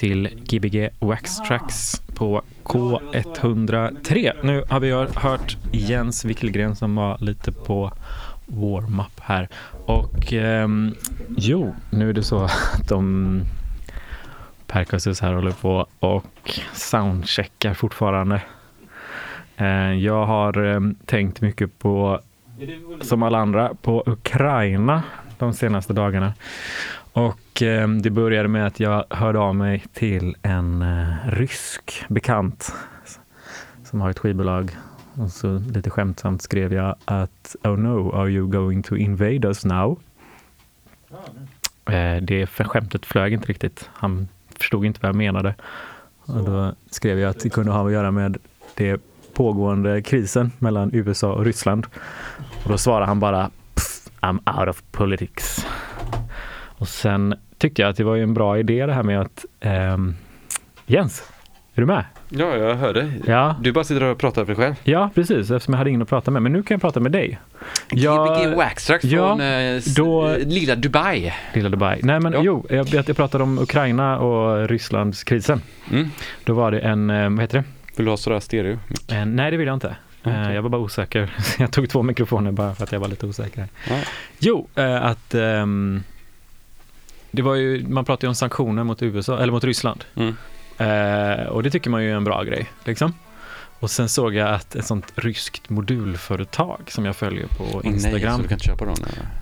till Gbg Wax Tracks på K103. Nu har vi hört Jens Wickelgren som var lite på warm-up här. Och eh, jo, nu är det så att de Percussus här håller på och soundcheckar fortfarande. Eh, jag har eh, tänkt mycket på, som alla andra, på Ukraina de senaste dagarna. Och eh, det började med att jag hörde av mig till en eh, rysk bekant som har ett skivbolag. Och så lite skämtsamt skrev jag att Oh no, are you going to invade us now? Eh, det för skämtet flög inte riktigt. Han förstod inte vad jag menade. Och då skrev jag att det kunde ha att göra med det pågående krisen mellan USA och Ryssland. Och då svarade han bara I'm out of politics. Och sen tyckte jag att det var en bra idé det här med att um, Jens, är du med? Ja, jag hör dig. Ja. Du bara sitter och pratar för dig själv. Ja, precis, eftersom jag hade ingen att prata med. Men nu kan jag prata med dig. Jag, Gbg Waxtrax ja, från eh, då- lilla Dubai. Lilla Dubai. Nej, men Ja. jo, jag, jag pratade om Ukraina och Rysslands krisen. Mm. Då var det en, eh, vad heter det? Vill du ha sådär stereo? Eh, nej, det vill jag inte. Okej. Jag var bara osäker. Jag tog två mikrofoner bara för att jag var lite osäker. Ja. Jo, att ehm, det var ju, man pratade ju om sanktioner mot USA, eller mot Ryssland. Mm. Eh, och det tycker man ju är en bra grej, liksom. Och sen såg jag att ett sånt ryskt modulföretag som jag följer på Nej, Instagram, dem?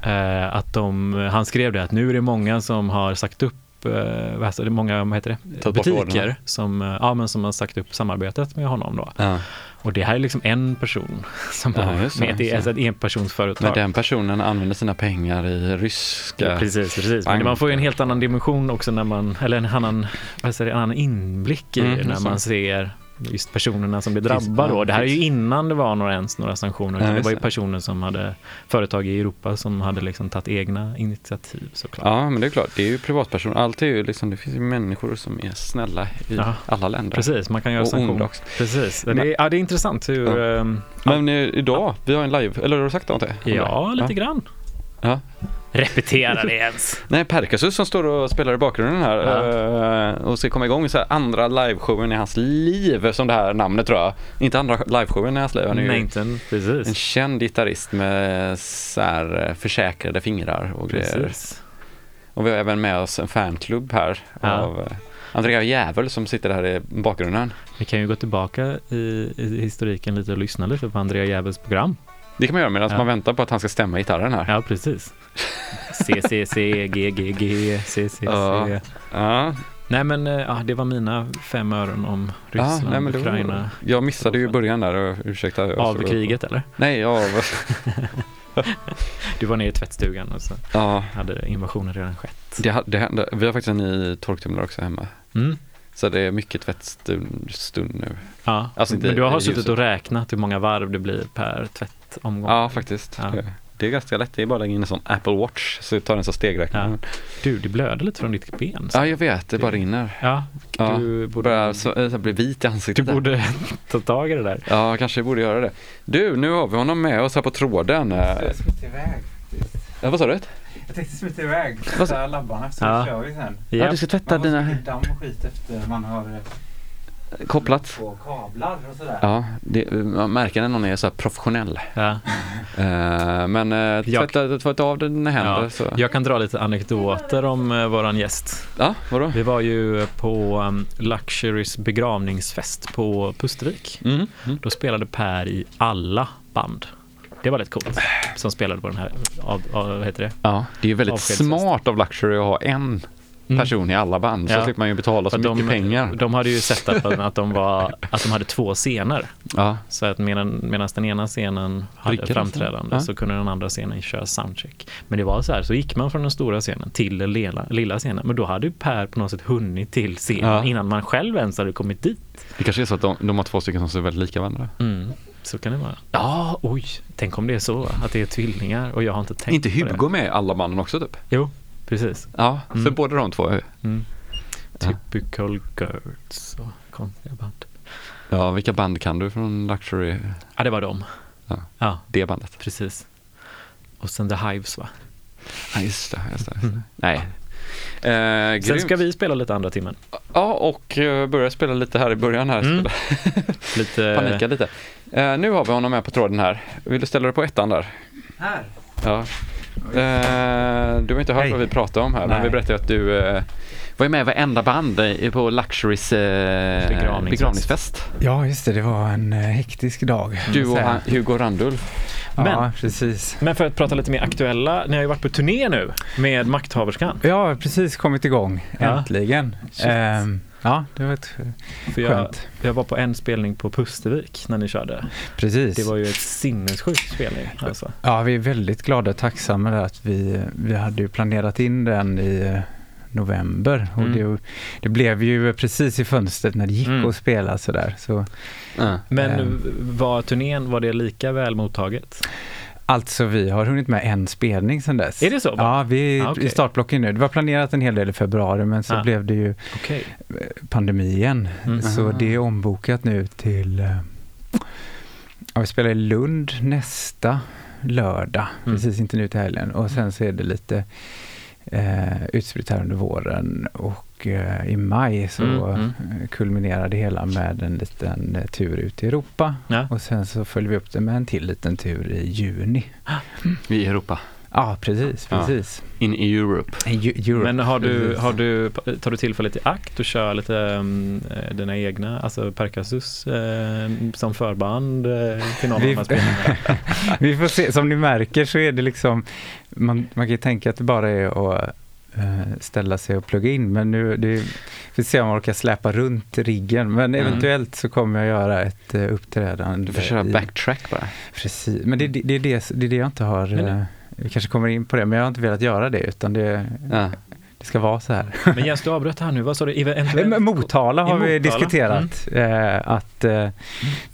eller? eh, att de, han skrev det att nu är det många som har sagt upp eh, heter det, många vad heter det? Tagit butiker som, eh, ja, men som har sagt upp samarbetet med honom då. Ja. Och det här är liksom en person som Ja, har med, det alltså ett enpersonsföretag. Men den personen använder sina pengar i ryska... Ja, precis, precis. Men man får ju en helt annan dimension också när man, eller en annan, vad säger, en annan inblick i Mm, det när så. man ser just personerna som blir drabbade. då. Det här är ju innan det var några, ens några sanktioner. Ja, det var ju personer som hade, företag i Europa som hade liksom tagit egna initiativ såklart. Ja, men det är klart. Det är ju privatpersoner. Allt är ju liksom, det finns ju människor som är snälla i Ja. alla länder. Precis, man kan göra sanktioner. också. Precis, det är, ja, det är intressant hur, Ja. ehm, Men eh, idag, vi har en live, eller har du sagt något? ja, lite grann. Ja. Repetera det ens. Nej, Perkasus som står och spelar i bakgrunden här eh, och ska komma igång så här andra liveshowen i hans liv, som det här namnet tror jag. Inte andra liveshowen i hans liv, han är Nej, inte en- en precis. känd gitarrist med så här eh, försäkrade fingrar och grejer. precis. Och vi har även med oss en fanklubb här Ja. av eh, Andrea Jävel som sitter här i bakgrunden. Vi kan ju gå tillbaka i, i historiken lite och lyssna lite på Andrea Jävels program. Det kan man göra medan Ja. man väntar på att han ska stämma gitarren här. Ja, precis. C, C, C, G, G, G, C, C, C. Ja. Ja, Nej, men eh, ja, det var mina fem öron om ja Ryssland, nej, men det Ukraina. var, jag missade ju början där, och, ursäkta. Av kriget eller? Nej, av, Du var nere i tvättstugan och så ja, hade invasionen redan skett. det, det hände. Vi har faktiskt en ny torktumlare också hemma. Mm. Så det är mycket tvättstund stund nu. Ja, Alltså men du har suttit och räknat hur många varv det blir per tvättomgång. Ja, faktiskt. Ja. Det- är ganska lätt, det är bara att lägga in en sån Apple Watch så tar den så stegräknare. Ja. Du, det blöder lite från ditt ben. så- Ja, jag vet, det bara rinner. Ja, Ja, du borde, Börjar så, bli vit i du ansiktet. där. borde ta tag i det där. Ja, kanske borde göra det. Du, nu har vi honom med oss här på tråden. Jag smiter iväg. Ja, vad sa du? Jag tänkte smita iväg. Vad- Tvätta labbarna så Ja. kör vi sen. Ja, du ska tvätta Man får så dina mycket damm och skit efter man har kopplat. på kablar och sådär. Ja, det, man märker när någon är så här professionell. Ja. Eh, men Jag- tvätta, tvätta av dina händer. Ja, så. Jag kan dra lite anekdoter om uh, våran gäst. ja, vadå? Vi var ju på um, Luxurys begravningsfest på Pustervik. Mm. Mm. Då spelade Per i alla band. Det var lite coolt. Som spelade på den här, av, av, vad heter det? Ja, det är väldigt smart av Luxury att ha en Mm. person i alla band. Så Ja. slipper man ju betala så För mycket pengar. De hade ju sett att, att, de var, att de hade två scener. Ja, Så att medan, medan den ena scenen hade Vilken framträdande? Ja. så kunde den andra scenen köra soundcheck. Men det var så här, så gick man från den stora scenen till den lilla, lilla scenen. Men då hade ju Per på något sätt hunnit till scenen innan man själv ens hade kommit dit. det kanske är så att de, de har två stycken som ser väldigt lika varandra. Mm, så kan det vara. Ja, oj, tänk om det är så, att det är tvillingar och jag har inte tänkt inte på det. Hugo med alla banden också typ? Jo, precis. Ja, så Mm. båda de två. Mm. Ja. Typical Girls och konstiga band. Ja, vilka band kan du från Luxury? Ja, det var de. Ja. ja Det bandet. precis. Och sen The Hives va? Ja, just det. Just det. Mm. Nej, Eh, Sen grymt. ska vi spela lite andra timmen. Ja, och eh, börja spela lite här i början här. Mm. Lite... Panika lite. Eh, nu har vi honom med på tråden här. Vill du ställa dig på ettan där? Här. Ja. Eh, du har inte hört Hej. vad vi pratar om här, men Nej. vi berättade att du eh, var med i varenda band eh, på Luxurys eh, Begravningsfest. begravningsfest. Ja, just det. Det var en hektisk dag. Du och han, Hugo Randulf. Ja, Men- precis. Men för att prata lite mer aktuella, ni har ju varit på turné nu med Makthaverskan. Ja, precis kommit igång. Ja. Äntligen. Shit. Ja, det var ett För jag, skönt. jag var på en spelning på Pustervik när ni körde. Precis. Det var ju ett sinnessjukt spelning. Alltså. Ja, vi är väldigt glada och tacksamma där att vi, vi hade ju planerat in den i eh, november och Mm. det, det blev ju precis i fönstret när det gick Mm. att spela sådär. Så, Ja. Men Ehm. var turnén, var det lika väl mottaget? Alltså vi har hunnit med en spelning sedan dess. Är det så? Ja, vi är Ah, okej. i startblocken nu. Det var planerat en hel del i februari men så Ah. blev det ju Okej. pandemi igen. Mm. Så det är ombokat nu till, eh, ja, vi spelar i Lund nästa lördag, Mm. precis inte nu till helgen. Och sen så är det lite eh, utspritt här under våren och eh, i maj så Mm, mm. eh, kulminerar det hela med en liten eh, tur ut i Europa. Ja. Och sen så följer vi upp det med en till liten tur i juni. I Europa. Ja, precis, Ja. precis. In i Europe. Europe, Men har du, har du, tar du tillfället i akt och kör lite um, dina egna, alltså Perkasus eh, som förband eh, till någon av Vi- de här spelningarna? Vi får se, som ni märker så är det liksom, man, man kan ju tänka att det bara är att ställa sig och plugga in, men nu, det, vi se om man orkar släpa runt riggen, men Mm. eventuellt så kommer jag göra ett uh, uppträdande. Du får köra backtrack bara. Precis, men det, det, det, är det, det är det jag inte har, eh, vi kanske kommer in på det, men jag har inte velat göra det, utan det, Ja. Det ska vara så här. Men Jens, du avbröt här nu, vad sa du? Eventuellt- Motala har vi diskuterat, eh, att eh,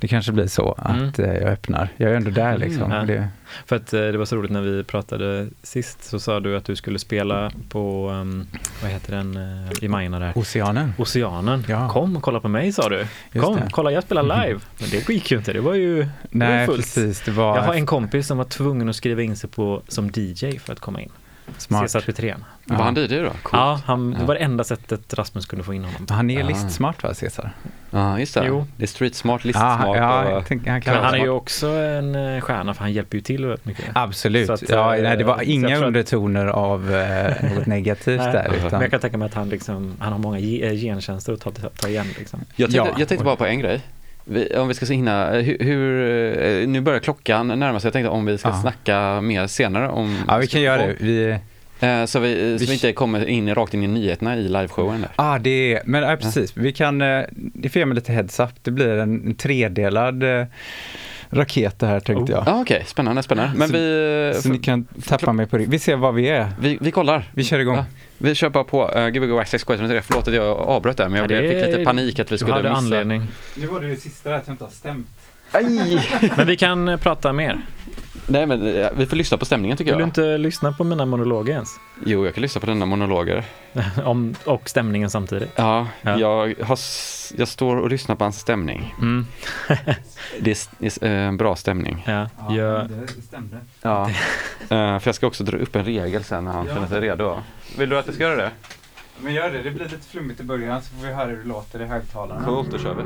det kanske blir så att eh, jag öppnar. Jag är ändå där liksom. Mm. det, För att eh, det var så roligt när vi pratade sist så sa du att du skulle spela på, um, vad heter den, eh, i Majorna där? Oceanen. Oceanen. Ja. Kom och kolla på mig sa du. Just Kom, det. kolla jag spelar live. Men det gick ju inte, det var ju Nej, fullt. precis. Det var Jag har en kompis som var tvungen att skriva in sig på som DJ för att komma in. smart. Cesar Petrén. Var han DJ då? Coolt. Ja, han, det var det enda sättet Rasmus kunde få in honom. Han är Ah. listsmart va, Cesar? Ja, just det. Jo. Det är street smart, listsmart ja, och... han Men han är ju också en eh, stjärna för han hjälper ju till väldigt mycket. Absolut. Att, ja, eh, nej, det var inga att- undertoner av eh, något negativt där. Utan, Men jag kan tänka mig att han, liksom, han har många eh, gentjänster att ta, ta igen. Liksom. Jag tänkte, Ja. jag tänkte bara på en grej. Vi, om vi ska hinna, hur, hur, nu börjar klockan närma sig. Jag tänkte om vi ska Ja. snacka mer senare om... ja, vi kan göra det. Vi, Eh, så vi, så Vi- inte kommer in rakt in i nyheterna i liveshowen där. ah, det är, men ja, precis. Vi kan, eh, det får ge mig lite heads up. Det blir en, en tredelad eh, raket det här tänkte Oh. jag. Ja, okej, spännande, spännande. Men Så- vi, Så ni kan tappa mig på det. Vi ser var vi är. vi, vi kollar. Vi kör igång. Ja. Vi kör bara på. Uh, Gbg Access Question Förlåt att jag avbröt där, men jag Ja, det fick lite panik att vi skulle missa. anledning. Nu var det det sista där att jag inte har stämt. Aj! Men vi kan eh, prata mer. Nej, men eh, vi får lyssna på stämningen tycker Vill du jag. inte lyssna på mina monologer ens? Jo, jag kan lyssna på dina monologer. Om, och stämningen samtidigt. Ja, Ja. Jag, har, jag står och lyssnar på hans stämning. Mm. Det är, det är s- eh, en bra stämning. Ja, Ja, jag, det stämde. Ja. Eh, för jag ska också dra upp en regel sen när han Ja. känner sig redo. Vill du att jag ska göra det? Men gör det, det blir lite flummigt i början så får vi höra hur det låter i högtalarna. Coolt, då kör vi.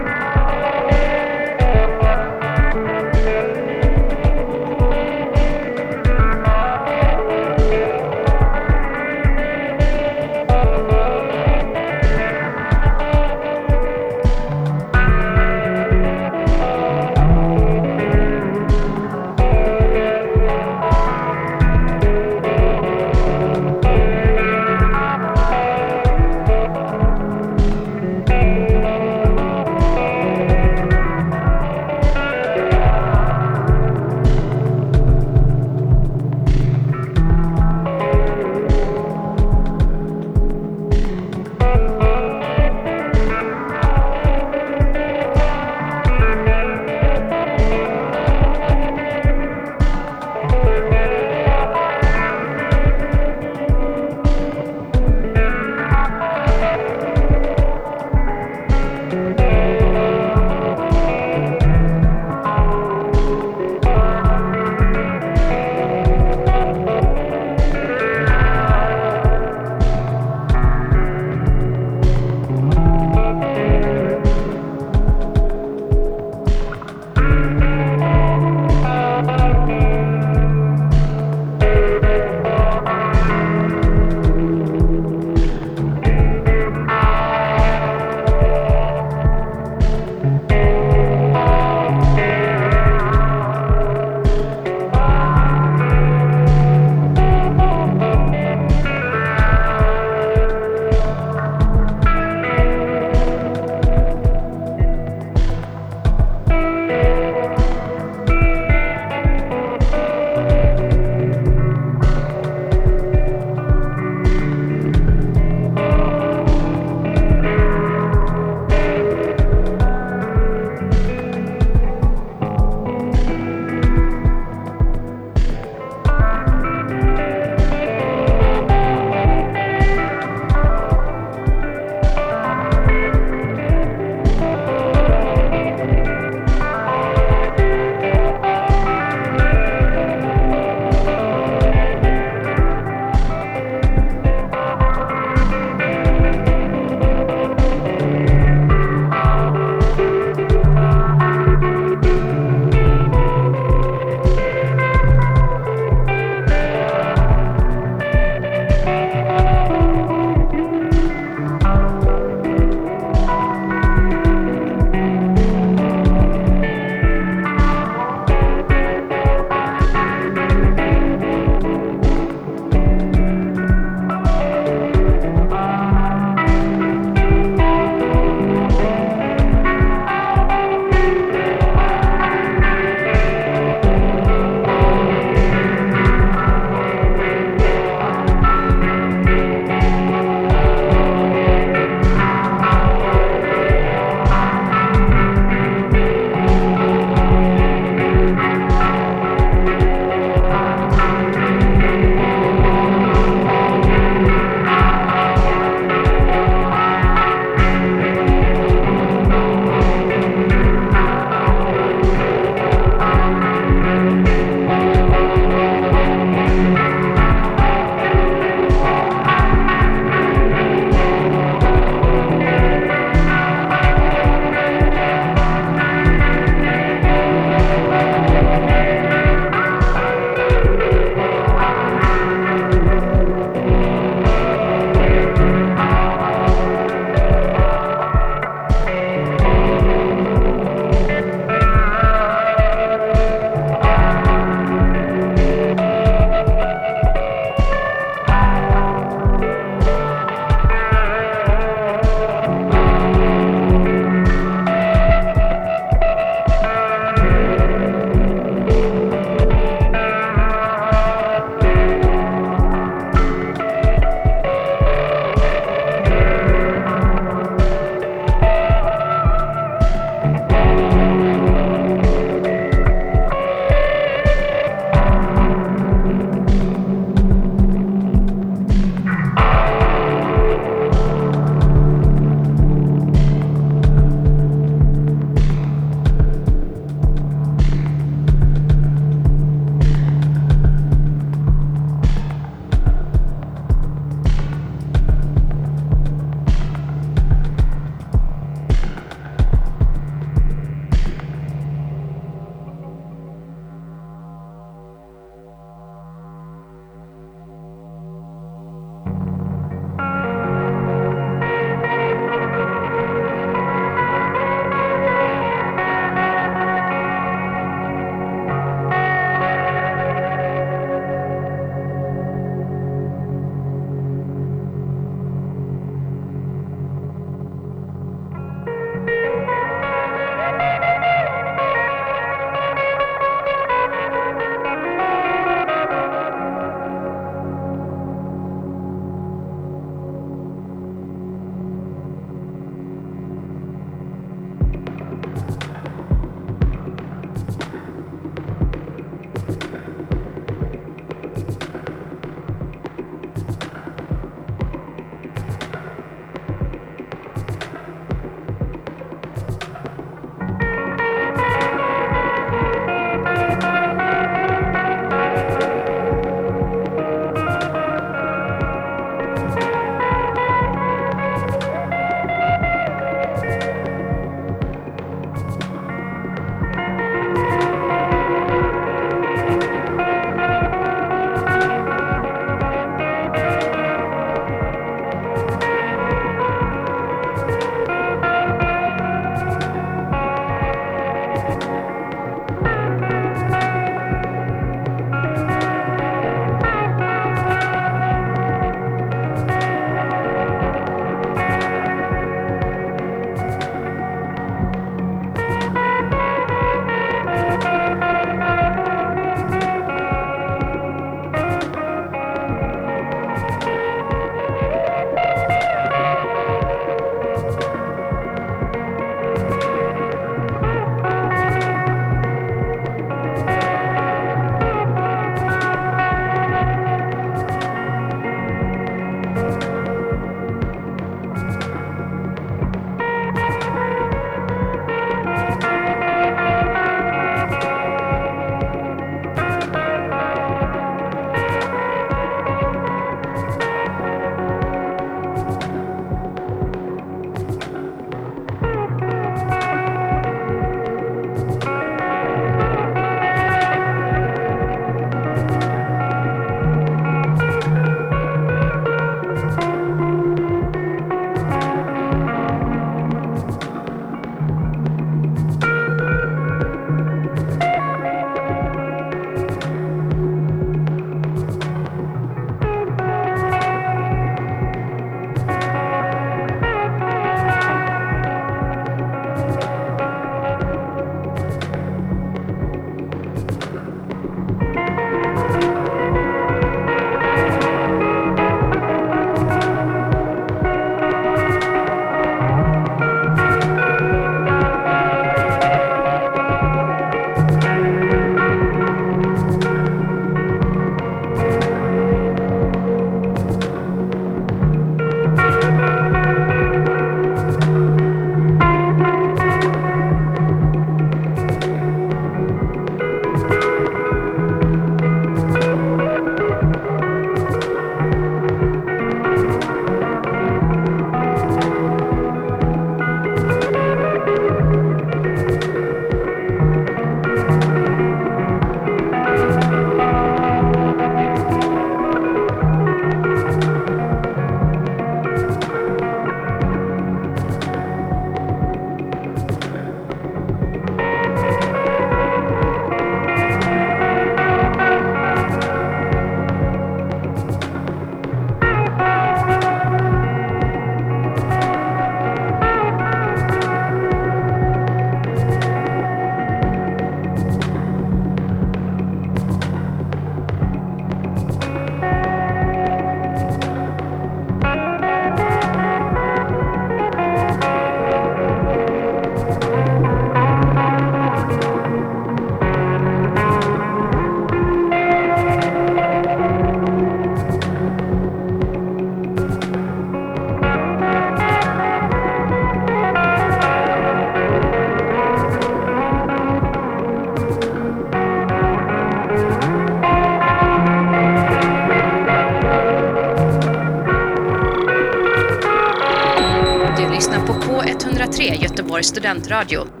Göteborgs studentradio.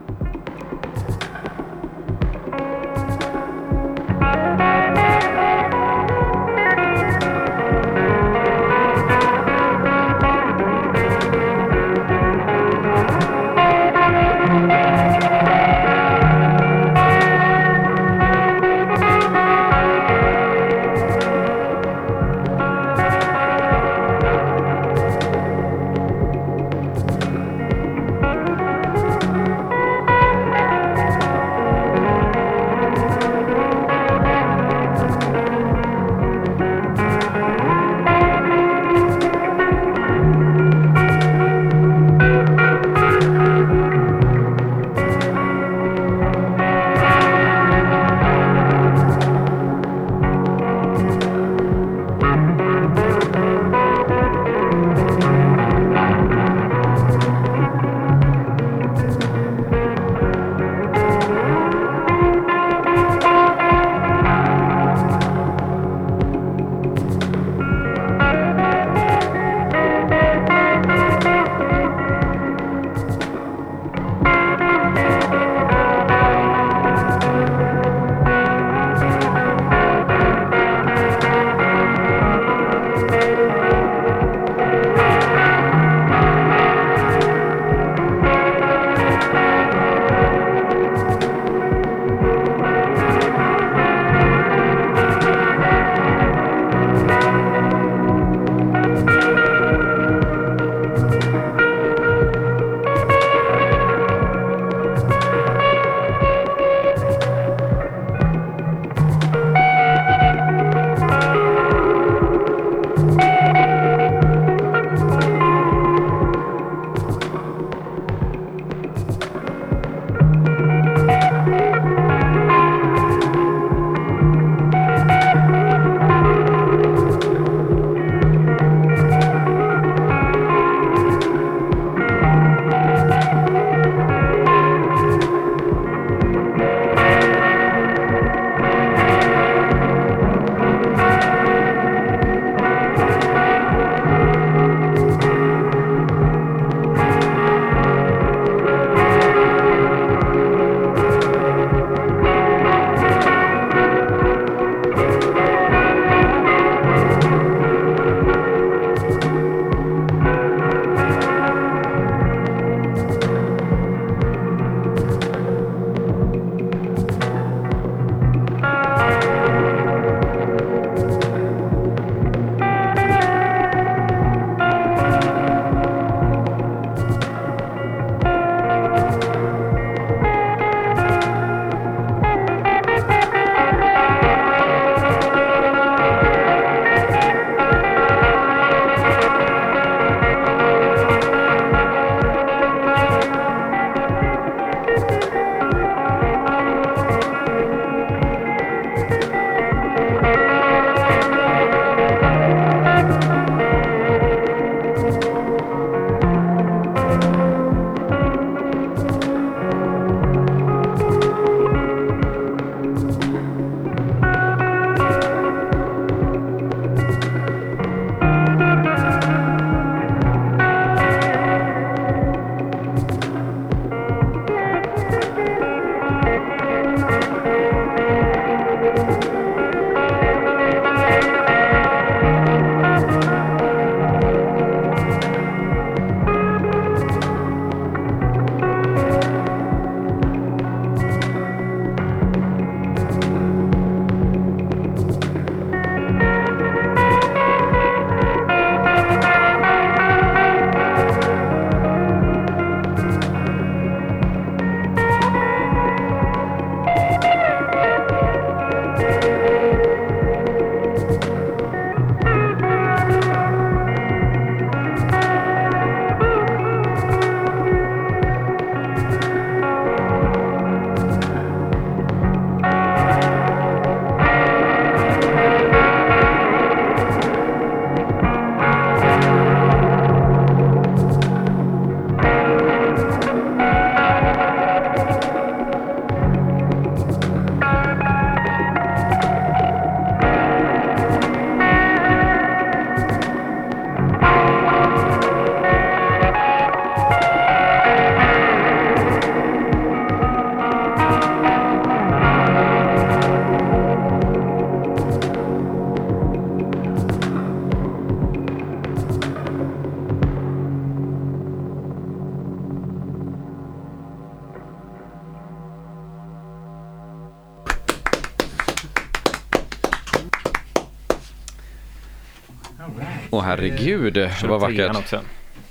Åh herregud, Kör vad vackert. också?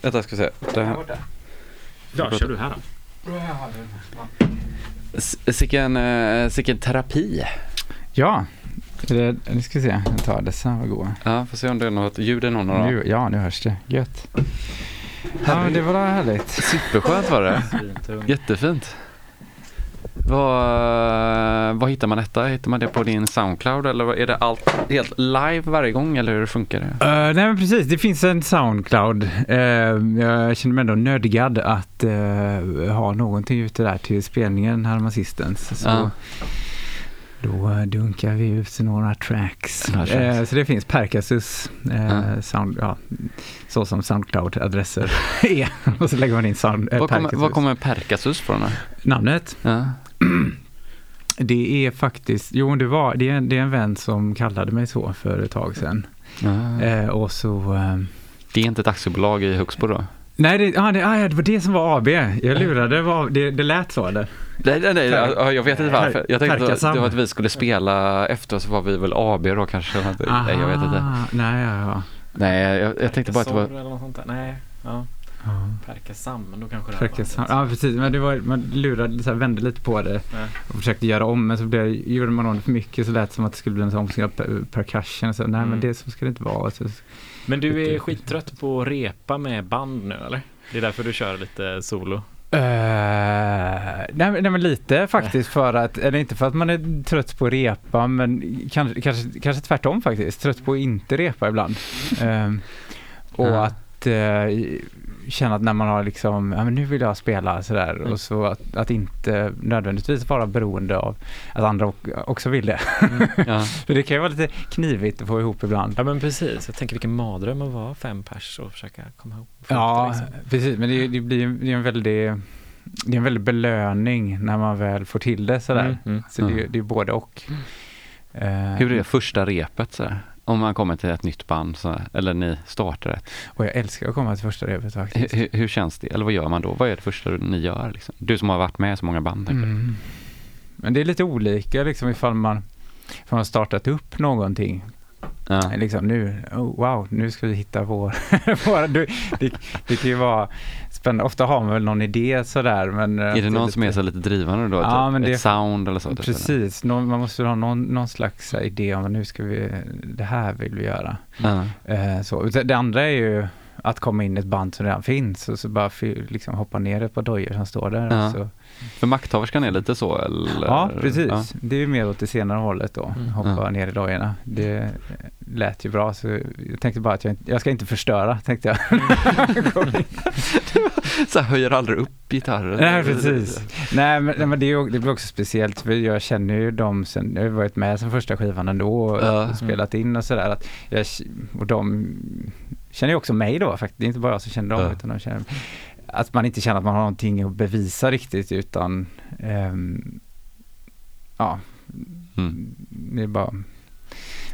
Vänta, ska vi se. Det här. Ja, kör du här då. Sicken, eh, sicken terapi. Ja, det, nu ska vi se. Jag tar dessa, vad goda. Ja, får se om det är något ljud i någon av dem. Ja, nu hörs det. Gött. Ja, det var härligt. Superskönt var det. Jättefint. Vad hittar man detta? Hittar man det på din Soundcloud eller är det allt helt live varje gång eller hur funkar det? Uh, nej men precis, det finns en Soundcloud. Uh, jag känner mig ändå nödgad att uh, ha någonting ute där till spelningen Harmasistens. Så då dunkar vi ut några tracks. Några tracks. Eh, så det finns Percasus, eh, Ja. sound, ja, så som Soundcloud-adresser är. Och så lägger man in sound, eh, Var kommer, Percasus. var kommer Perkasus från? Namnet? Ja. Det är faktiskt, jo det var, det är, en- det är en vän som kallade mig så för ett tag sedan. Ja. Eh, och så eh, Det är inte ett aktiebolag i Högsbo då? Nej, det, ah, det, ah, det var det som var AB. Jag lurade, det, var, det, det lät så eller? Nej, nej, nej, Per- ja, jag vet inte varför. Jag tänkte att det var att vi skulle spela efter så var vi väl AB då kanske. Nej, jag vet inte. Aha, Nej, ja, ja. Nej, jag, jag tänkte bara att det var... Eller något sånt där. Nej, ja. Ja. Perkasam, men då kanske det här var Ja, precis. Men det var, man lurade, så här, vände lite på det och försökte göra om. Men så blev, gjorde man om det för mycket så lät det som att det skulle bli en omskrivning per, percussion. Så, nej, Mm. men det så ska det inte vara. Så, Men du är skittrött på att repa med band nu eller? Det är därför du kör lite solo? Eh, nej, nej men lite faktiskt för att, eller inte för att man är trött på att repa men kanske, kanske, kanske tvärtom faktiskt, trött på att inte repa ibland. Ehm, och Ja. att eh, känna att när man har liksom, ja men nu vill jag spela sådär Mm. och så att, att inte nödvändigtvis vara beroende av att andra också vill det. Ja. För det kan ju vara lite knivigt att få ihop ibland. Ja men precis, jag tänker vilken mardröm att vara fem pers och försöka komma ihop. Ja, det, liksom. precis. Men det, det blir ju det är en väldig det är en väldig belöning när man väl får till det sådär. Mm, mm. Så det, är- Mm. det är både och. Eh, Hur är första repet så här? Om man kommer till ett nytt band så eller ni startar ett. Och jag älskar att komma till första repet Hur, faktiskt. hur, hur känns det? Eller vad gör man då? Vad är det första ni gör? Liksom? Du som har varit med i så många band. Mm. Men det är lite olika liksom ifall man, ifall man har startat upp någonting. Ja. Liksom nu, oh, wow, nu ska vi hitta vår... det, det kan ju vara spännande. Ofta har man väl någon idé sådär men... eh, Är det någon som är så lite drivande då? Ja, typ? men det- Ett sound eller så? typ? Precis, någon, man måste ha någon, någon slags idé om nu ska vi, det här vill vi göra. Ja. Eh, så. Det, andra är ju att komma in i ett band som redan finns och så bara liksom hoppa ner ett par dojor som står där. Ja. Och så. För makthaverskan är lite så eller? Ja, precis. Ja. Det är ju mer åt det senare hållet då, Mm. hoppa Ja. ner i dojorna. Det lät ju bra så jag tänkte bara att jag, jag ska inte förstöra, tänkte jag. Så här, höjer aldrig upp gitarren? Nej, precis. Nej, men, nej, men det, är, ju- det blir också speciellt för jag känner ju dem sen, jag har varit med sen första skivan ändå och Ja. spelat in och sådär. att jag- Och de känner ju också mig då faktiskt, det är inte bara jag som känner dem Ja. utan de känner att man inte känner att man har någonting att bevisa riktigt utan ehm, ja, Mm. det är bara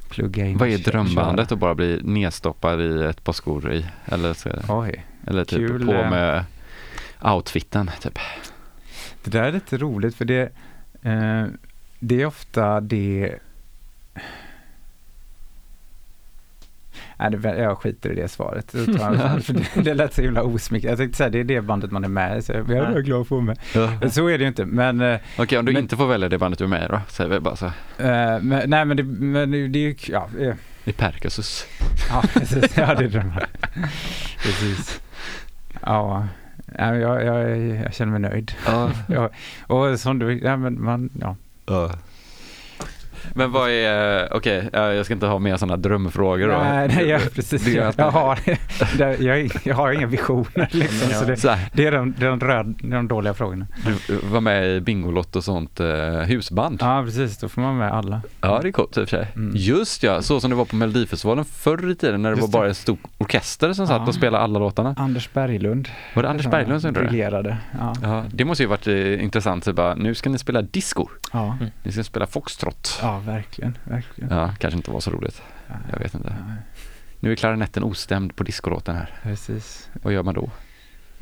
plugga in Vad är drömbandet att bara bli nedstoppad i ett par skor i? Eller, så, Oj, eller typ Kul, på eh. med outfiten typ? det där är lite roligt för det, eh, det är ofta det Nej, det, jag skiter i det svaret. För det, det lät så himla osmickrande. Jag tänkte säga, det är det bandet man är med i, så jag är glad att få med. Så är det ju inte, men, eh, Okej, om du Men- inte får välja det bandet du är med i då? Säger vi bara så. eh, men nej men det, men det det är ju, ja, eh, I Perkasus. ja precis, ja det är. Precis. Ja, jag, jag, jag känner mig nöjd. Ja. Ja, och som du, ja men man, ja. Men vad är, okej, ja, jag ska inte ha mer sådana drömfrågor då. Nej, nej jag, precis. Jag, jag, har, jag, jag har inga visioner liksom. Så det, Så det, är de, de röd, de dåliga frågorna. du var med i Bingolotto och sånt eh, husband. Ja, precis. Då får man med alla. Ja, det är coolt i och för sig. Mm. Just ja, så som det var på Melodifestivalen förr i tiden när det Just var bara en stor orkester som satt Ja. och spelade alla låtarna. Anders Berglund. Var det Anders Berglund som gjorde det? Ja. Ja, det måste ju varit eh, intressant, så bara, nu ska ni spela disco, Ja. ni ska spela foxtrot. ja, verkligen. verkligen. Ja, kanske inte var så roligt. Jag vet inte. Ja, Nu är klarinetten ostämd på discolåten här. precis. Vad gör man då?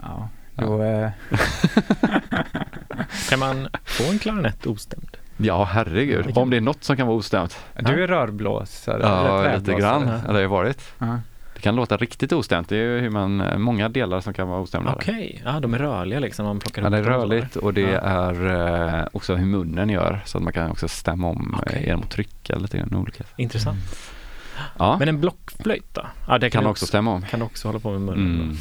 Ja. Då, eh, Kan man få en klarinett ostämd? Ja, herregud. Om det är något som kan vara ostämt. du är rörblåsare. Ja, lite grann. Eller har jag varit. Ja. Det kan låta riktigt ostämt. Det är ju hur man, eh, många delar som kan vara ostämda. Okej, ja de är rörliga liksom. Man plockar Ja, det är rörligt och det Ja. är eh, också hur munnen gör så att man kan också stämma om Okej. okay. genom att trycka lite grann olika. Intressant. Ja, Men en blockflöjt då? Ja, det kan du också stämma om. Kan du också hålla på med munnen? Mm.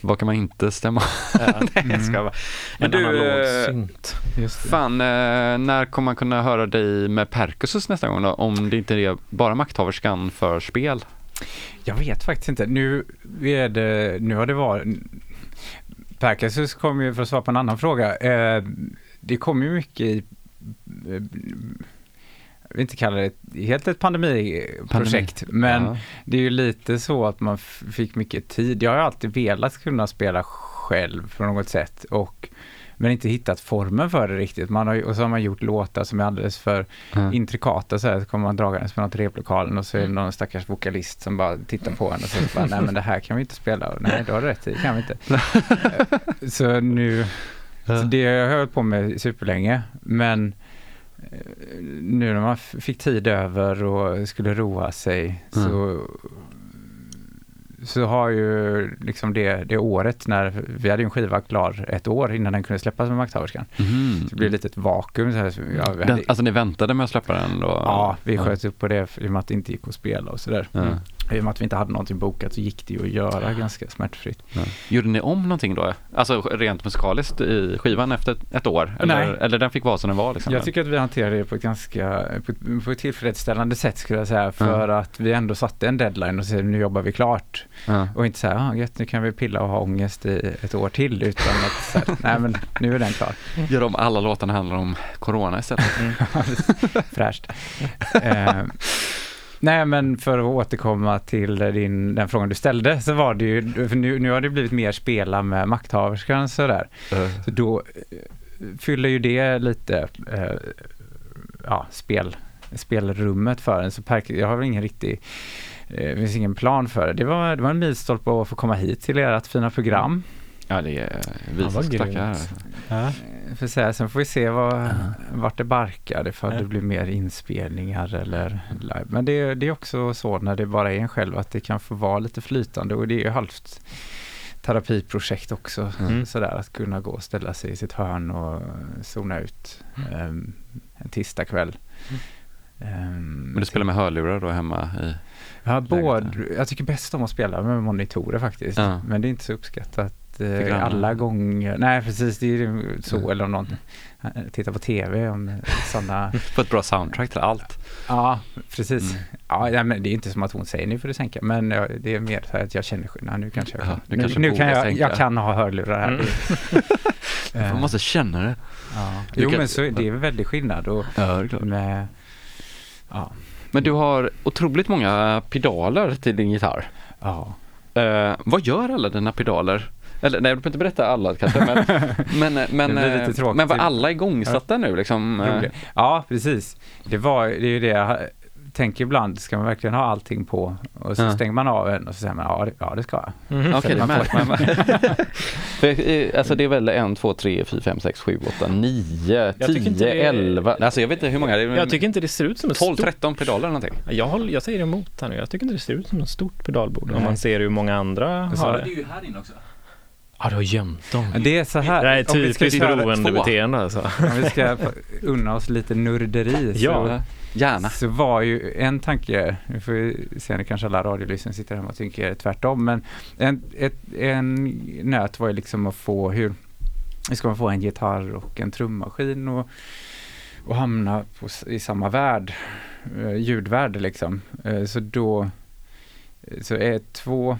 Vad kan man inte stämma Ja. Nej, jag ska bara. En Men du, analog eh. Fan, eh, när kommer man kunna höra dig med Percussus nästa gång då? Om det inte är bara makthaverskan för spel? Jag vet faktiskt inte. Nu, är det, nu har det varit... Perkasus kom ju, för att svara på en annan fråga, eh, det kom ju mycket i eh, jag vill inte kalla det helt ett pandemiprojekt, men Ja. det är ju lite så att man fick mycket tid. Jag har alltid velat kunna spela själv på något sätt och men inte hittat formen för det riktigt. Man har, och så har man gjort låtar som är alldeles för Ja. intrikata så här, så kommer man dragandes med något replokalen och så är det någon stackars vokalist som bara tittar på en och så bara, nej men det här kan vi inte spela. Och, nej, du har rätt, det kan vi inte. Så nu, så det har jag hållit på med superlänge, men eh, nu när man fick tid över och skulle roa sig så så har ju liksom det, det året när vi hade en skiva klar ett år innan den kunde släppas med Makthaverskan. Mhm. Så det blev lite ett vakuum. Så här, så, ja, vi Den, hade, alltså ni väntade med att släppa den då? ja, vi sköt upp på det för- i och med att det inte gick att spela och sådär. Ja. I och med att vi inte hade någonting bokat så gick det ju att göra ganska smärtfritt. Ja. Gjorde ni om någonting då? Alltså rent musikaliskt i skivan efter ett, år? Eller, Nej. eller den fick vara som den var? Liksom? Jag tycker att vi hanterade det på ett ganska på ett, på ett tillfredsställande sätt skulle jag säga för att vi ändå satte en deadline och sa nu jobbar vi klart ja. och inte så här, ah, gött, nu kan vi pilla och ha ångest i ett år till utan att här, nej men nu är den klar. Gör om alla låtarna handlar om corona istället? Fräscht. Eh, nej men för att återkomma till din, den frågan du ställde så var det ju, nu, nu har det blivit mer spela med makthaverskan sådär. Så då eh, fyller ju det lite eh, ja, spel, spelrummet för en. Så Perk, jag har väl ingen riktig, eh, det finns ingen plan för det. Det var, det var en milstolpe att få komma hit till ert fina program. Ja, det är vi Ja, som vad ska tacka. grymt. Ja. För så här, sen får vi se vad, vart det barkar, ifall det blir mer inspelningar eller live. Men det, det är också så när det bara är en själv att det kan få vara lite flytande och det är ju halvt terapiprojekt också. Mm. Sådär att kunna gå och ställa sig i sitt hörn och zona ut um, en tisdagkväll. Um, Men du spelar med hörlurar då hemma i? Ja, både, jag tycker bäst om att spela med monitorer faktiskt. Ja. Men det är inte så uppskattat eh, alla gånger. Nej, precis. Det är ju så. Mm. Eller om någon tittar på tv om sådana. Få ett bra soundtrack till allt. ja, precis. Mm. Ja, men det är inte som att hon säger nu får du sänka. Men det är mer så här att jag känner skillnad. Nu kanske jag Ja, nu kanske nu kan jag, jag kan ha hörlurar här. Mm. Man måste känna det. ja. Du Jo, kan- men så det är väldigt skillnad. Och Ja, det är klart. med, ja, Men du har otroligt många pedaler till din gitarr. ja. Eh, vad gör alla dina pedaler? Eller nej, du behöver inte berätta alla kanske, men, men, men, Det blir lite eh, tråkigt. men var alla igångsatta nu liksom? eh? Ja, precis. Det, var, det är ju det jag tänker ibland, ska man verkligen ha allting på? Och så Ja. stänger man av en och så säger man ja, det, ja, det ska jag. Mhm. Okej, det är. För, eh, alltså det är väl en, två, tre, fyra, fem, sex, sju, åtta, nio, tio, det är- elva. Alltså jag vet inte hur många. Det är Jag tycker inte det ser ut som ett 12, stort... 13 pedaler eller någonting. Jag, håller, jag säger emot här nu. Jag tycker inte det ser ut som ett stort pedalbord. Om Nej. man ser hur många andra har Det det. ju här inne också. Ja, du har gömt dem. Det är så här. Det här är om vi ska typiskt beroendebeteende alltså. Om vi ska unna oss lite nörderi Ja. så, Gärna. så var ju en tanke, nu får vi se när kanske alla radiolyssnare sitter hemma och tänker tvärtom, men en, ett, en nöt var ju liksom att få hur, hur ska man få en gitarr och en trummaskin och, och hamna på, i samma värld, eh, ljudvärld liksom. Eh, så då, så är två,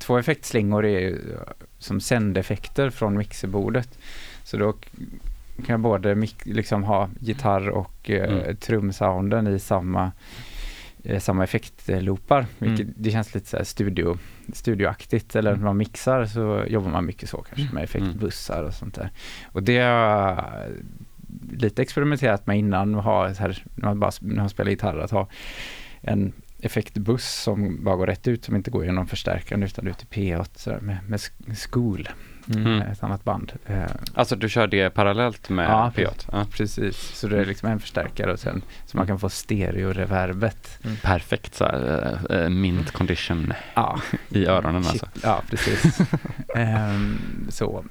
två effektslingor är ju som sändeffekter från mixerbordet. Så då kan jag både liksom ha gitarr och eh, Mm. trumsounden i samma, eh, samma effektloopar. Vilket, Mm. Det känns lite så här studio, studioaktigt. Eller när man mixar så jobbar man mycket så kanske med effektbussar och sånt där. Och det har lite experimenterat med innan. att Ha här, när man bara när man spelar gitarr, att ha en effektbuss som bara går rätt ut, som inte går genom förstärkaren utan ut i P8 så där, med, med sk- skol. Mm. ett annat band. Eh, Alltså du kör det parallellt med Ja, P8? Ja. precis, så det är liksom en förstärkare och sen så man kan få stereo-reverbet. Perfekt så här, eh, mint condition Ja, i öronen alltså. ja precis. Ehm, så.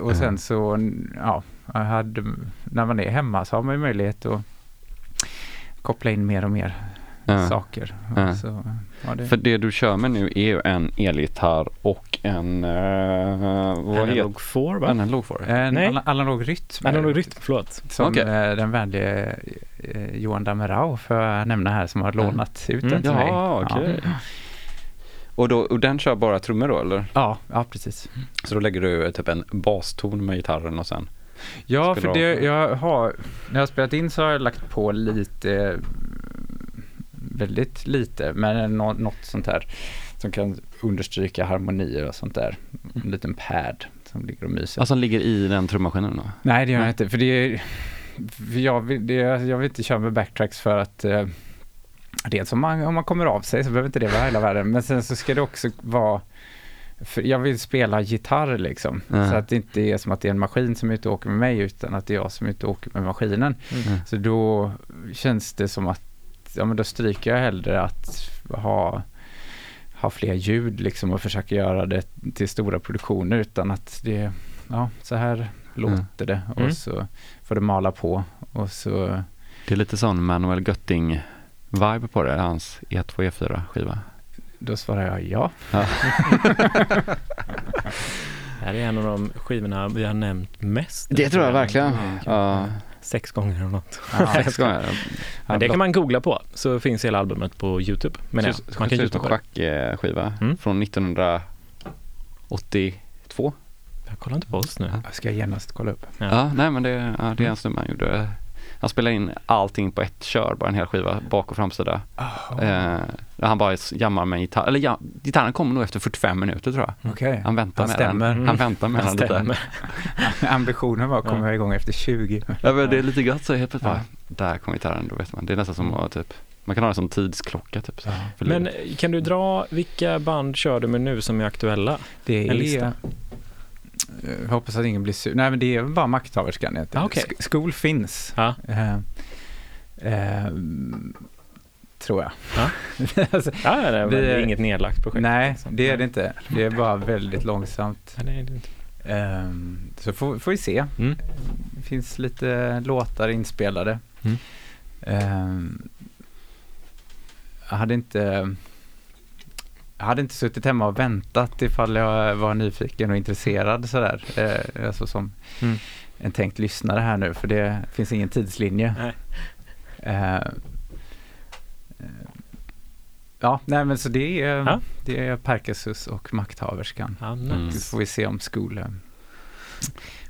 Och sen så, ja, hade, när man är hemma så har man ju möjlighet att koppla in mer och mer Ja. saker. Ja. Så, ja, det, För det du kör med nu är ju en elgitarr och en, uh, vad heter Analog 4 va? En analog får det. en Nej. ana- analog rytm. Analog rytm, förlåt. Som Okej. eh, den vänlige eh, Johan Damerau får jag nämna här som har lånat ut den Mm. till mig. Ja, okej. Och, då, och den kör bara trummor då eller? Ja, ja, precis. Så då lägger du typ en baston med gitarren och sen? Ja, för det, jag har, när jag har spelat in så har jag lagt på lite, väldigt lite, men nå, något sånt här som kan understryka harmonier och sånt där. En liten pad som ligger och myser. Alltså ligger i den trummaskinen då? Nej, det gör jag nej. inte, för det är, för jag, vill, det, jag vill inte köra med backtracks för att eh, dels om man, om man kommer av sig så behöver inte det vara hela världen, men sen så ska det också vara för jag vill spela gitarr liksom, Ja. så att det inte är som att det är en maskin som är ute och åker med mig, utan att det är jag som är ute och åker med maskinen. Mm. Så då känns det som att, ja men då stryker jag hellre att ha, ha fler ljud liksom och försöka göra det till stora produktioner utan att det, ja så här låter det och Mm. så får det mala på och så, Det är lite sån Manuel Götting-vibe på det, hans E E2 E4 skiva. då svarar jag ja. Det här är en av de skivorna vi har nämnt mest. Det tror jag verkligen. Mm. Ja, Sex gånger eller något. Ja, sex gånger. Men det kan man googla på, så finns hela albumet på Youtube. Men ja, man kan ut en schackskiva Mm. från 1982. Jag kollar inte på oss nu. Jag ska genast kolla upp. Ja. Ja, nej men det, ja, det är en snubbe han gjorde. Han spelade in allting på ett kör, bara en hel skiva, bak och framsida. Eh, där han bara jammar med gitarr, eller ja, gitarren kommer nog efter 45 minuter tror jag. Okej, Han väntar Han med stämmer. den. Han väntar med Han den lite. ambitionen var att komma Ja. igång efter 20. Ja men det är lite gött så helt plötsligt Ja. bara, där kom gitarren, då vet man. Det är nästan som att typ, man kan ha det som tidsklocka typ. Så, för Men livet. kan du dra, vilka band kör du med nu som är aktuella? Det En lista. är... Jag hoppas att ingen blir sur. Nej men det är bara makthaverskan. Ah. Sk- Skol finns. Ja. Eh, eh, tror jag. Ja. alltså, Ja, det är, Vi- det är inget nedlagt projekt. nej, liksom. det är det inte. Det är bara väldigt långsamt. Nej, det inte. Ehm, så får, får vi se. Mm. Det finns lite låtar inspelade. Mm. Ehm, jag hade inte jag hade inte suttit hemma och väntat ifall jag var nyfiken och intresserad sådär. Eh, alltså som Mm. en tänkt lyssnare här nu för det finns ingen tidslinje. Eh, eh, ja, nej men så det är, Ja. det är Perkasus och Makthaverskan. Ja, nice. Så får vi se om Skol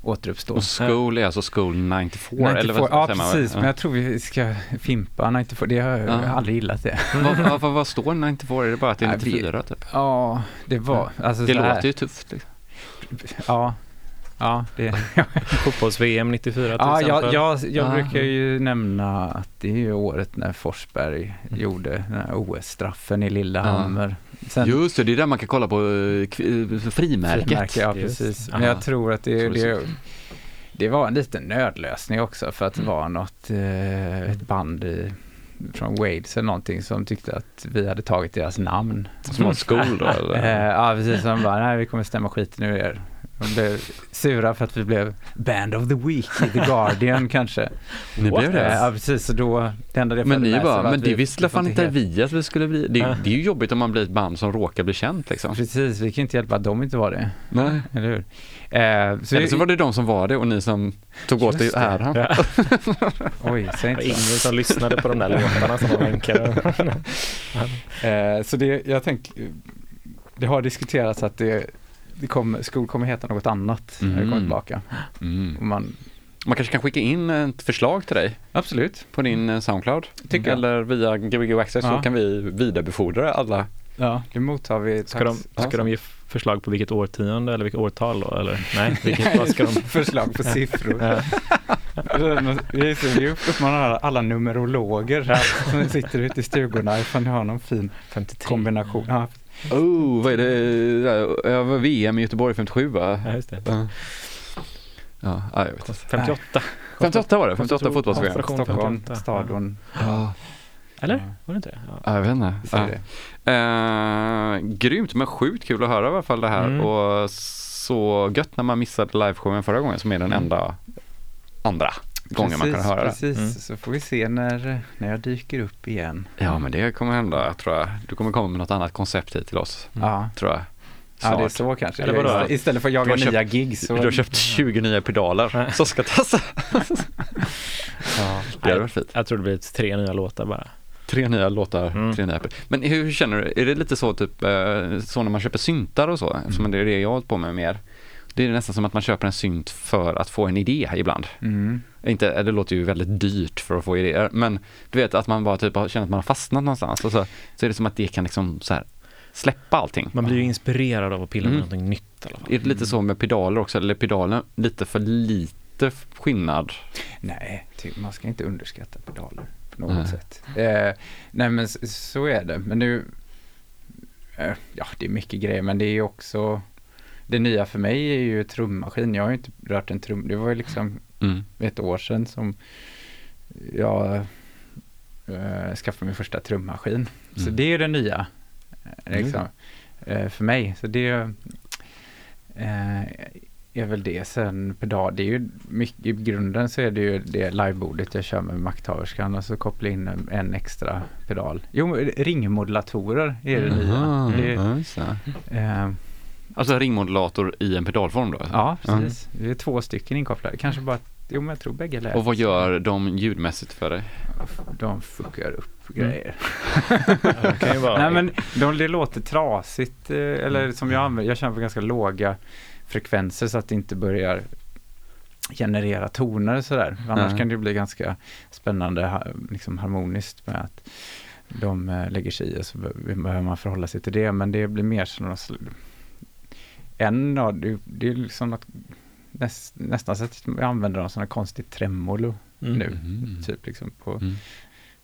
återuppstår. Och School är alltså School 94 eller 94, vad ja säger man? precis, men Ja. jag tror vi ska fimpa 94, det har jag, jag har Ja. aldrig gillat det. vad, vad, vad, vad står 94? Är det bara att det är Nej, vi- 94 typ? Ja, det var, alltså Det här, låter ju tufft liksom. Ja, ja, det, Fotbolls-VM 94 till ja exempel. jag, jag, jag brukar ju nämna att det är ju året när Forsberg Mm. gjorde den här OS-straffen i Lillehammer. Sen, Just det, det är där man kan kolla på frimärket. frimärke, ja precis. Men jag tror att det, det det, var en liten nödlösning också för att det Mm. var något, eh, ett band i, från Wales eller någonting som tyckte att vi hade tagit deras namn. Som har skol då eller? ja, precis. De bara, nej vi kommer stämma skiten ur er. De blev sura för att vi blev Band of the Week i The Guardian kanske. Ni blev det? Ja, precis. Så då, det enda det Men ni bara, var men det vi- visste vi får fan inte helt- vi att vi skulle bli. Det, Ja. det är ju jobbigt om man blir ett band som råkar bli känt liksom. Precis, vi kan inte hjälpa att de inte var det. Nej. Eller hur? Eh, så Eller så var det de som var det och ni som tog åt er det. äran. Ja. Oj, säg inte ingen som lyssnade på de där låtarna som var länkade. Eh, så det, jag tänker, det har diskuterats att det, det kommer, skol kommer heta något annat när det kommer Mm. tillbaka. Mm. Man, Man kanske kan skicka in ett förslag till dig absolut, på din eh, Soundcloud. tycker. Eller via Gbg Access Ja. så kan vi vidarebefordra alla. Ja, det mottar vi. Ska de, ska de ge förslag på vilket årtionde eller vilket årtal då? Eller nej, vilket, vad ska de? Förslag på siffror. Ja. Vi är så- vi uppmanar alla numerologer som sitter ute i stugorna ifall ni har någon fin 53. kombination. Ja, Oh, vad är det? Ja, vad VM i Göteborg 57 va? Ja, just det. Ja, ja ja, jag vet inte. 58. 58 var det, 58 Konstellation- fotbolls-VM. Stockholm, 58. stadion. Ja, Eller? Var det inte det? Ja. ja, jag vet inte. Ja. det. Eh, grymt, men sjukt kul att höra i alla fall det här. Mm. Och så gött när man missade liveshowen förra gången som är den enda andra gången man kan Precis, höra det. Precis, Mm. så får vi se när, när jag dyker upp igen. Ja, men det kommer hända tror jag. Du kommer komma med något annat koncept hit till oss, Mm. Ja. tror jag. ja, det är Snart. så kanske. Eller vadå? Istället- Istället för att jaga nya gig så... Du har köpt 20 nya pedaler som ska testas. Ja. Det hade varit fint. Jag tror det blir tre nya låtar bara. Tre nya låtar, Mm. tre nya. Men hur känner du? Är det lite så typ, eh, så när man köper syntar och så? Mm. Eftersom det är det jag har hållit på med mer. Det är nästan som att man köper en synt för att få en idé ibland. Mm. Inte, det låter ju väldigt dyrt för att få idéer, men du vet att man bara typ känner att man har fastnat någonstans och så, så är det som att det kan liksom så här släppa allting. Man blir ju inspirerad av att pilla med Mm. någonting nytt i alla fall. Är det lite så med pedaler också, eller är pedalen lite för lite skillnad? Nej, man ska inte underskatta pedaler på något Nej. sätt. Eh, nej men så är det. Men nu, eh, ja det är mycket grejer men det är också, det nya för mig är ju trummaskin. Jag har ju inte rört en trum, det var ju liksom Mm. ett år sedan som jag eh, skaffade min första trummaskin. Så Mm. det är det nya. eh, Liksom, eh, för mig. Så det eh, är väl det. Sen pedal, det är ju mycket, i grunden så är det ju det livebordet jag kör med makthaverskan och så koppla in en, en extra pedal. Jo, ringmodulatorer är det Aha, nya. Det, ja, Alltså ringmodulator i en pedalform då? ja, precis. Det är två stycken inkopplade. Kanske bara, jo men jag tror bägge lät. Och vad gör de ljudmässigt för dig? De fuckar upp Mm. grejer. Ju vara Nej men de, det låter trasigt eh, eller som jag använder, jag kör på ganska låga frekvenser så att det inte börjar generera toner sådär. Annars Nej. kan det bli ganska spännande liksom harmoniskt med att de eh, lägger sig i och så be- behöver man förhålla sig till det. Men det blir mer som en av, det, det är liksom något, näst, nästan så att jag använder någon sån här konstigt tremolo Mm. nu. Mm. Typ liksom på, Mm.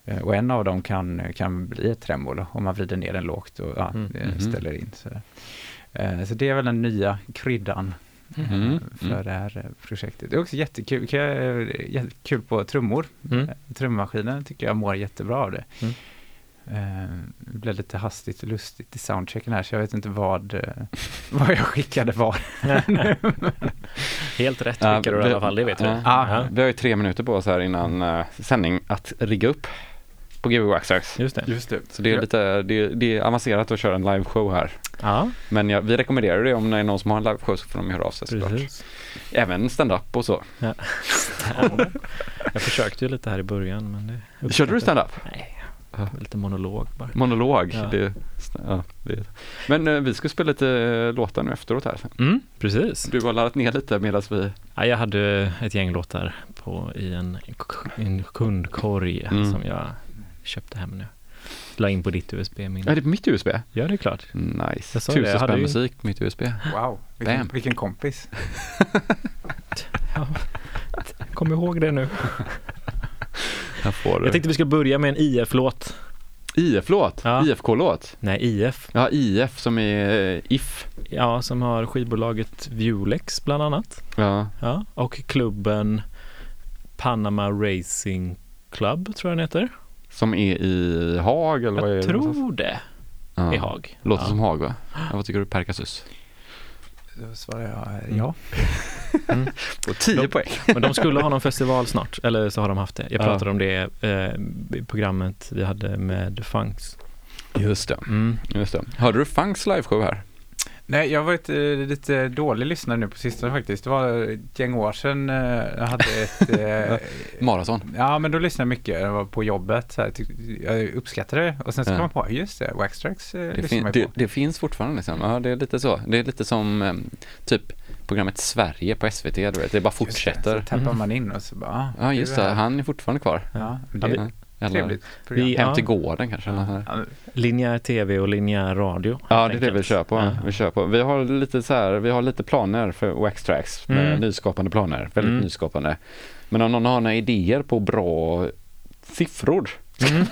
Eh, Och en av dem kan, kan bli ett tremolo om man vrider ner den lågt och ja, Mm. det Mhm. ställer in. Så, eh, så det är väl den nya kryddan eh, Mm. för Mm. det här eh, projektet. Det är också jättekul, kan jag- eh, jättekul på trummor. Mm. Eh, Trummaskinen tycker jag mår jättebra av det. Mm. Eh, Det blev lite hastigt och lustigt i soundchecken här så jag vet inte vad, eh, vad jag skickade var. Helt rätt Ja, skickar du i alla fall, det vet du. ja. Ja. Vi har ju tre minuter på oss här innan eh, sändning att rigga upp på Gbg Waxtrax. Just det. Just det. Så det är lite, det är, det är avancerat att köra en liveshow här. Ja, Men jag, vi rekommenderar det om det är någon som har en liveshow så får de höra av sig såklart. Även stand-up och så. Jag försökte ju lite här i början men det Körde du stand-up? Nej, Ja. lite monolog bara. Monolog? Ja. Det, ja, det. Men eh, vi ska spela lite eh, låtar nu efteråt här. Mm, precis. Du har laddat ner lite medan vi... Ja, jag hade ett gäng låtar på, i en, en kundkorg Mm. som jag köpte hem nu. La in på ditt Är USB-minne. det på mitt USB? Ja, det är klart. Nice. Tusen spänn ju- musik på mitt USB. Wow, vilken, Bam. vilken kompis. Kom ihåg det nu. Jag får Jag tänkte vi skulle börja med en IF-låt. IF-låt? Ja. IFK-låt? Nej, IF. Ja, IF som är eh, If. Ja, som har skivbolaget Vulex bland annat. Ja. Ja, och klubben Panama Racing Club tror jag den heter. Som är i Haag eller vad är Jag det? någonstans? tror det ja. i Haag. Låter ja. som Haag va? Ja, vad tycker du Perkasus? Då svarar jag Mm. Ja. På 10 De- poäng. Men de skulle ha någon festival snart, eller så har de haft det. Jag Ja. pratade om det eh, i programmet vi hade med Funks. Just det. Mm. Just det. Hörde du Funks liveshow här? Nej, jag har varit eh, lite dålig lyssnare nu på sistone faktiskt. Det var ett gäng år sedan eh, jag hade ett... Eh, Maraton. ja, men då lyssnade jag mycket. Jag var på jobbet. Så här, tyck- jag uppskattade det. Och sen så kom Ja. jag på, just det, Waxtrax eh, Det, fin- det, det finns fortfarande liksom. Ja, det är lite så. Det är lite som eh, typ programmet Sverige på SVT, du vet. Det bara Just det, fortsätter. Så tappar Mm. man in och så bara, ah, Ja, just det. Han är fortfarande kvar. Ja, det är Eller trevligt program. Vi- Hem Ja. till gården kanske. eller. Ja, Linjär tv och linjär radio. Ja, det är det vi kör på. Ja. Vi kör på. Vi har lite så här, vi har lite planer för Wax Tracks. Med Mm. Nyskapande planer. Väldigt Mm. nyskapande. Men om någon har några idéer på bra siffror Mm.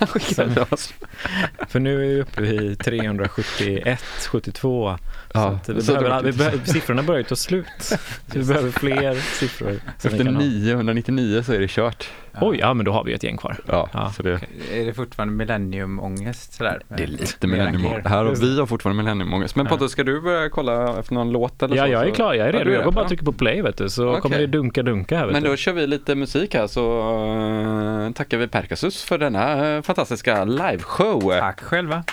Till oss. För nu är vi uppe i 371, 72. Ja, så att vi så behöver, vi behöver, siffrorna börjar ju ta slut. Så vi behöver fler siffror. Efter kan ha. 999 så är det kört. Oj, ja men då har vi ett gäng kvar. Ja, Ja, så det, Är det fortfarande millenniumångest sådär? det är lite millennium. Här har vi har fortfarande millenniumångest. Men Ja. Pontus, ska du börja kolla efter någon låt eller Ja, så? jag är klar. Jag är Ja, redo. du är Jag går bara Ja. trycka på play vet du, så Okej. kommer det dunka dunka här vet Men du. då kör vi lite musik här så uh, tackar vi Perkasus för denna eh, fantastiska liveshow. Tack själva.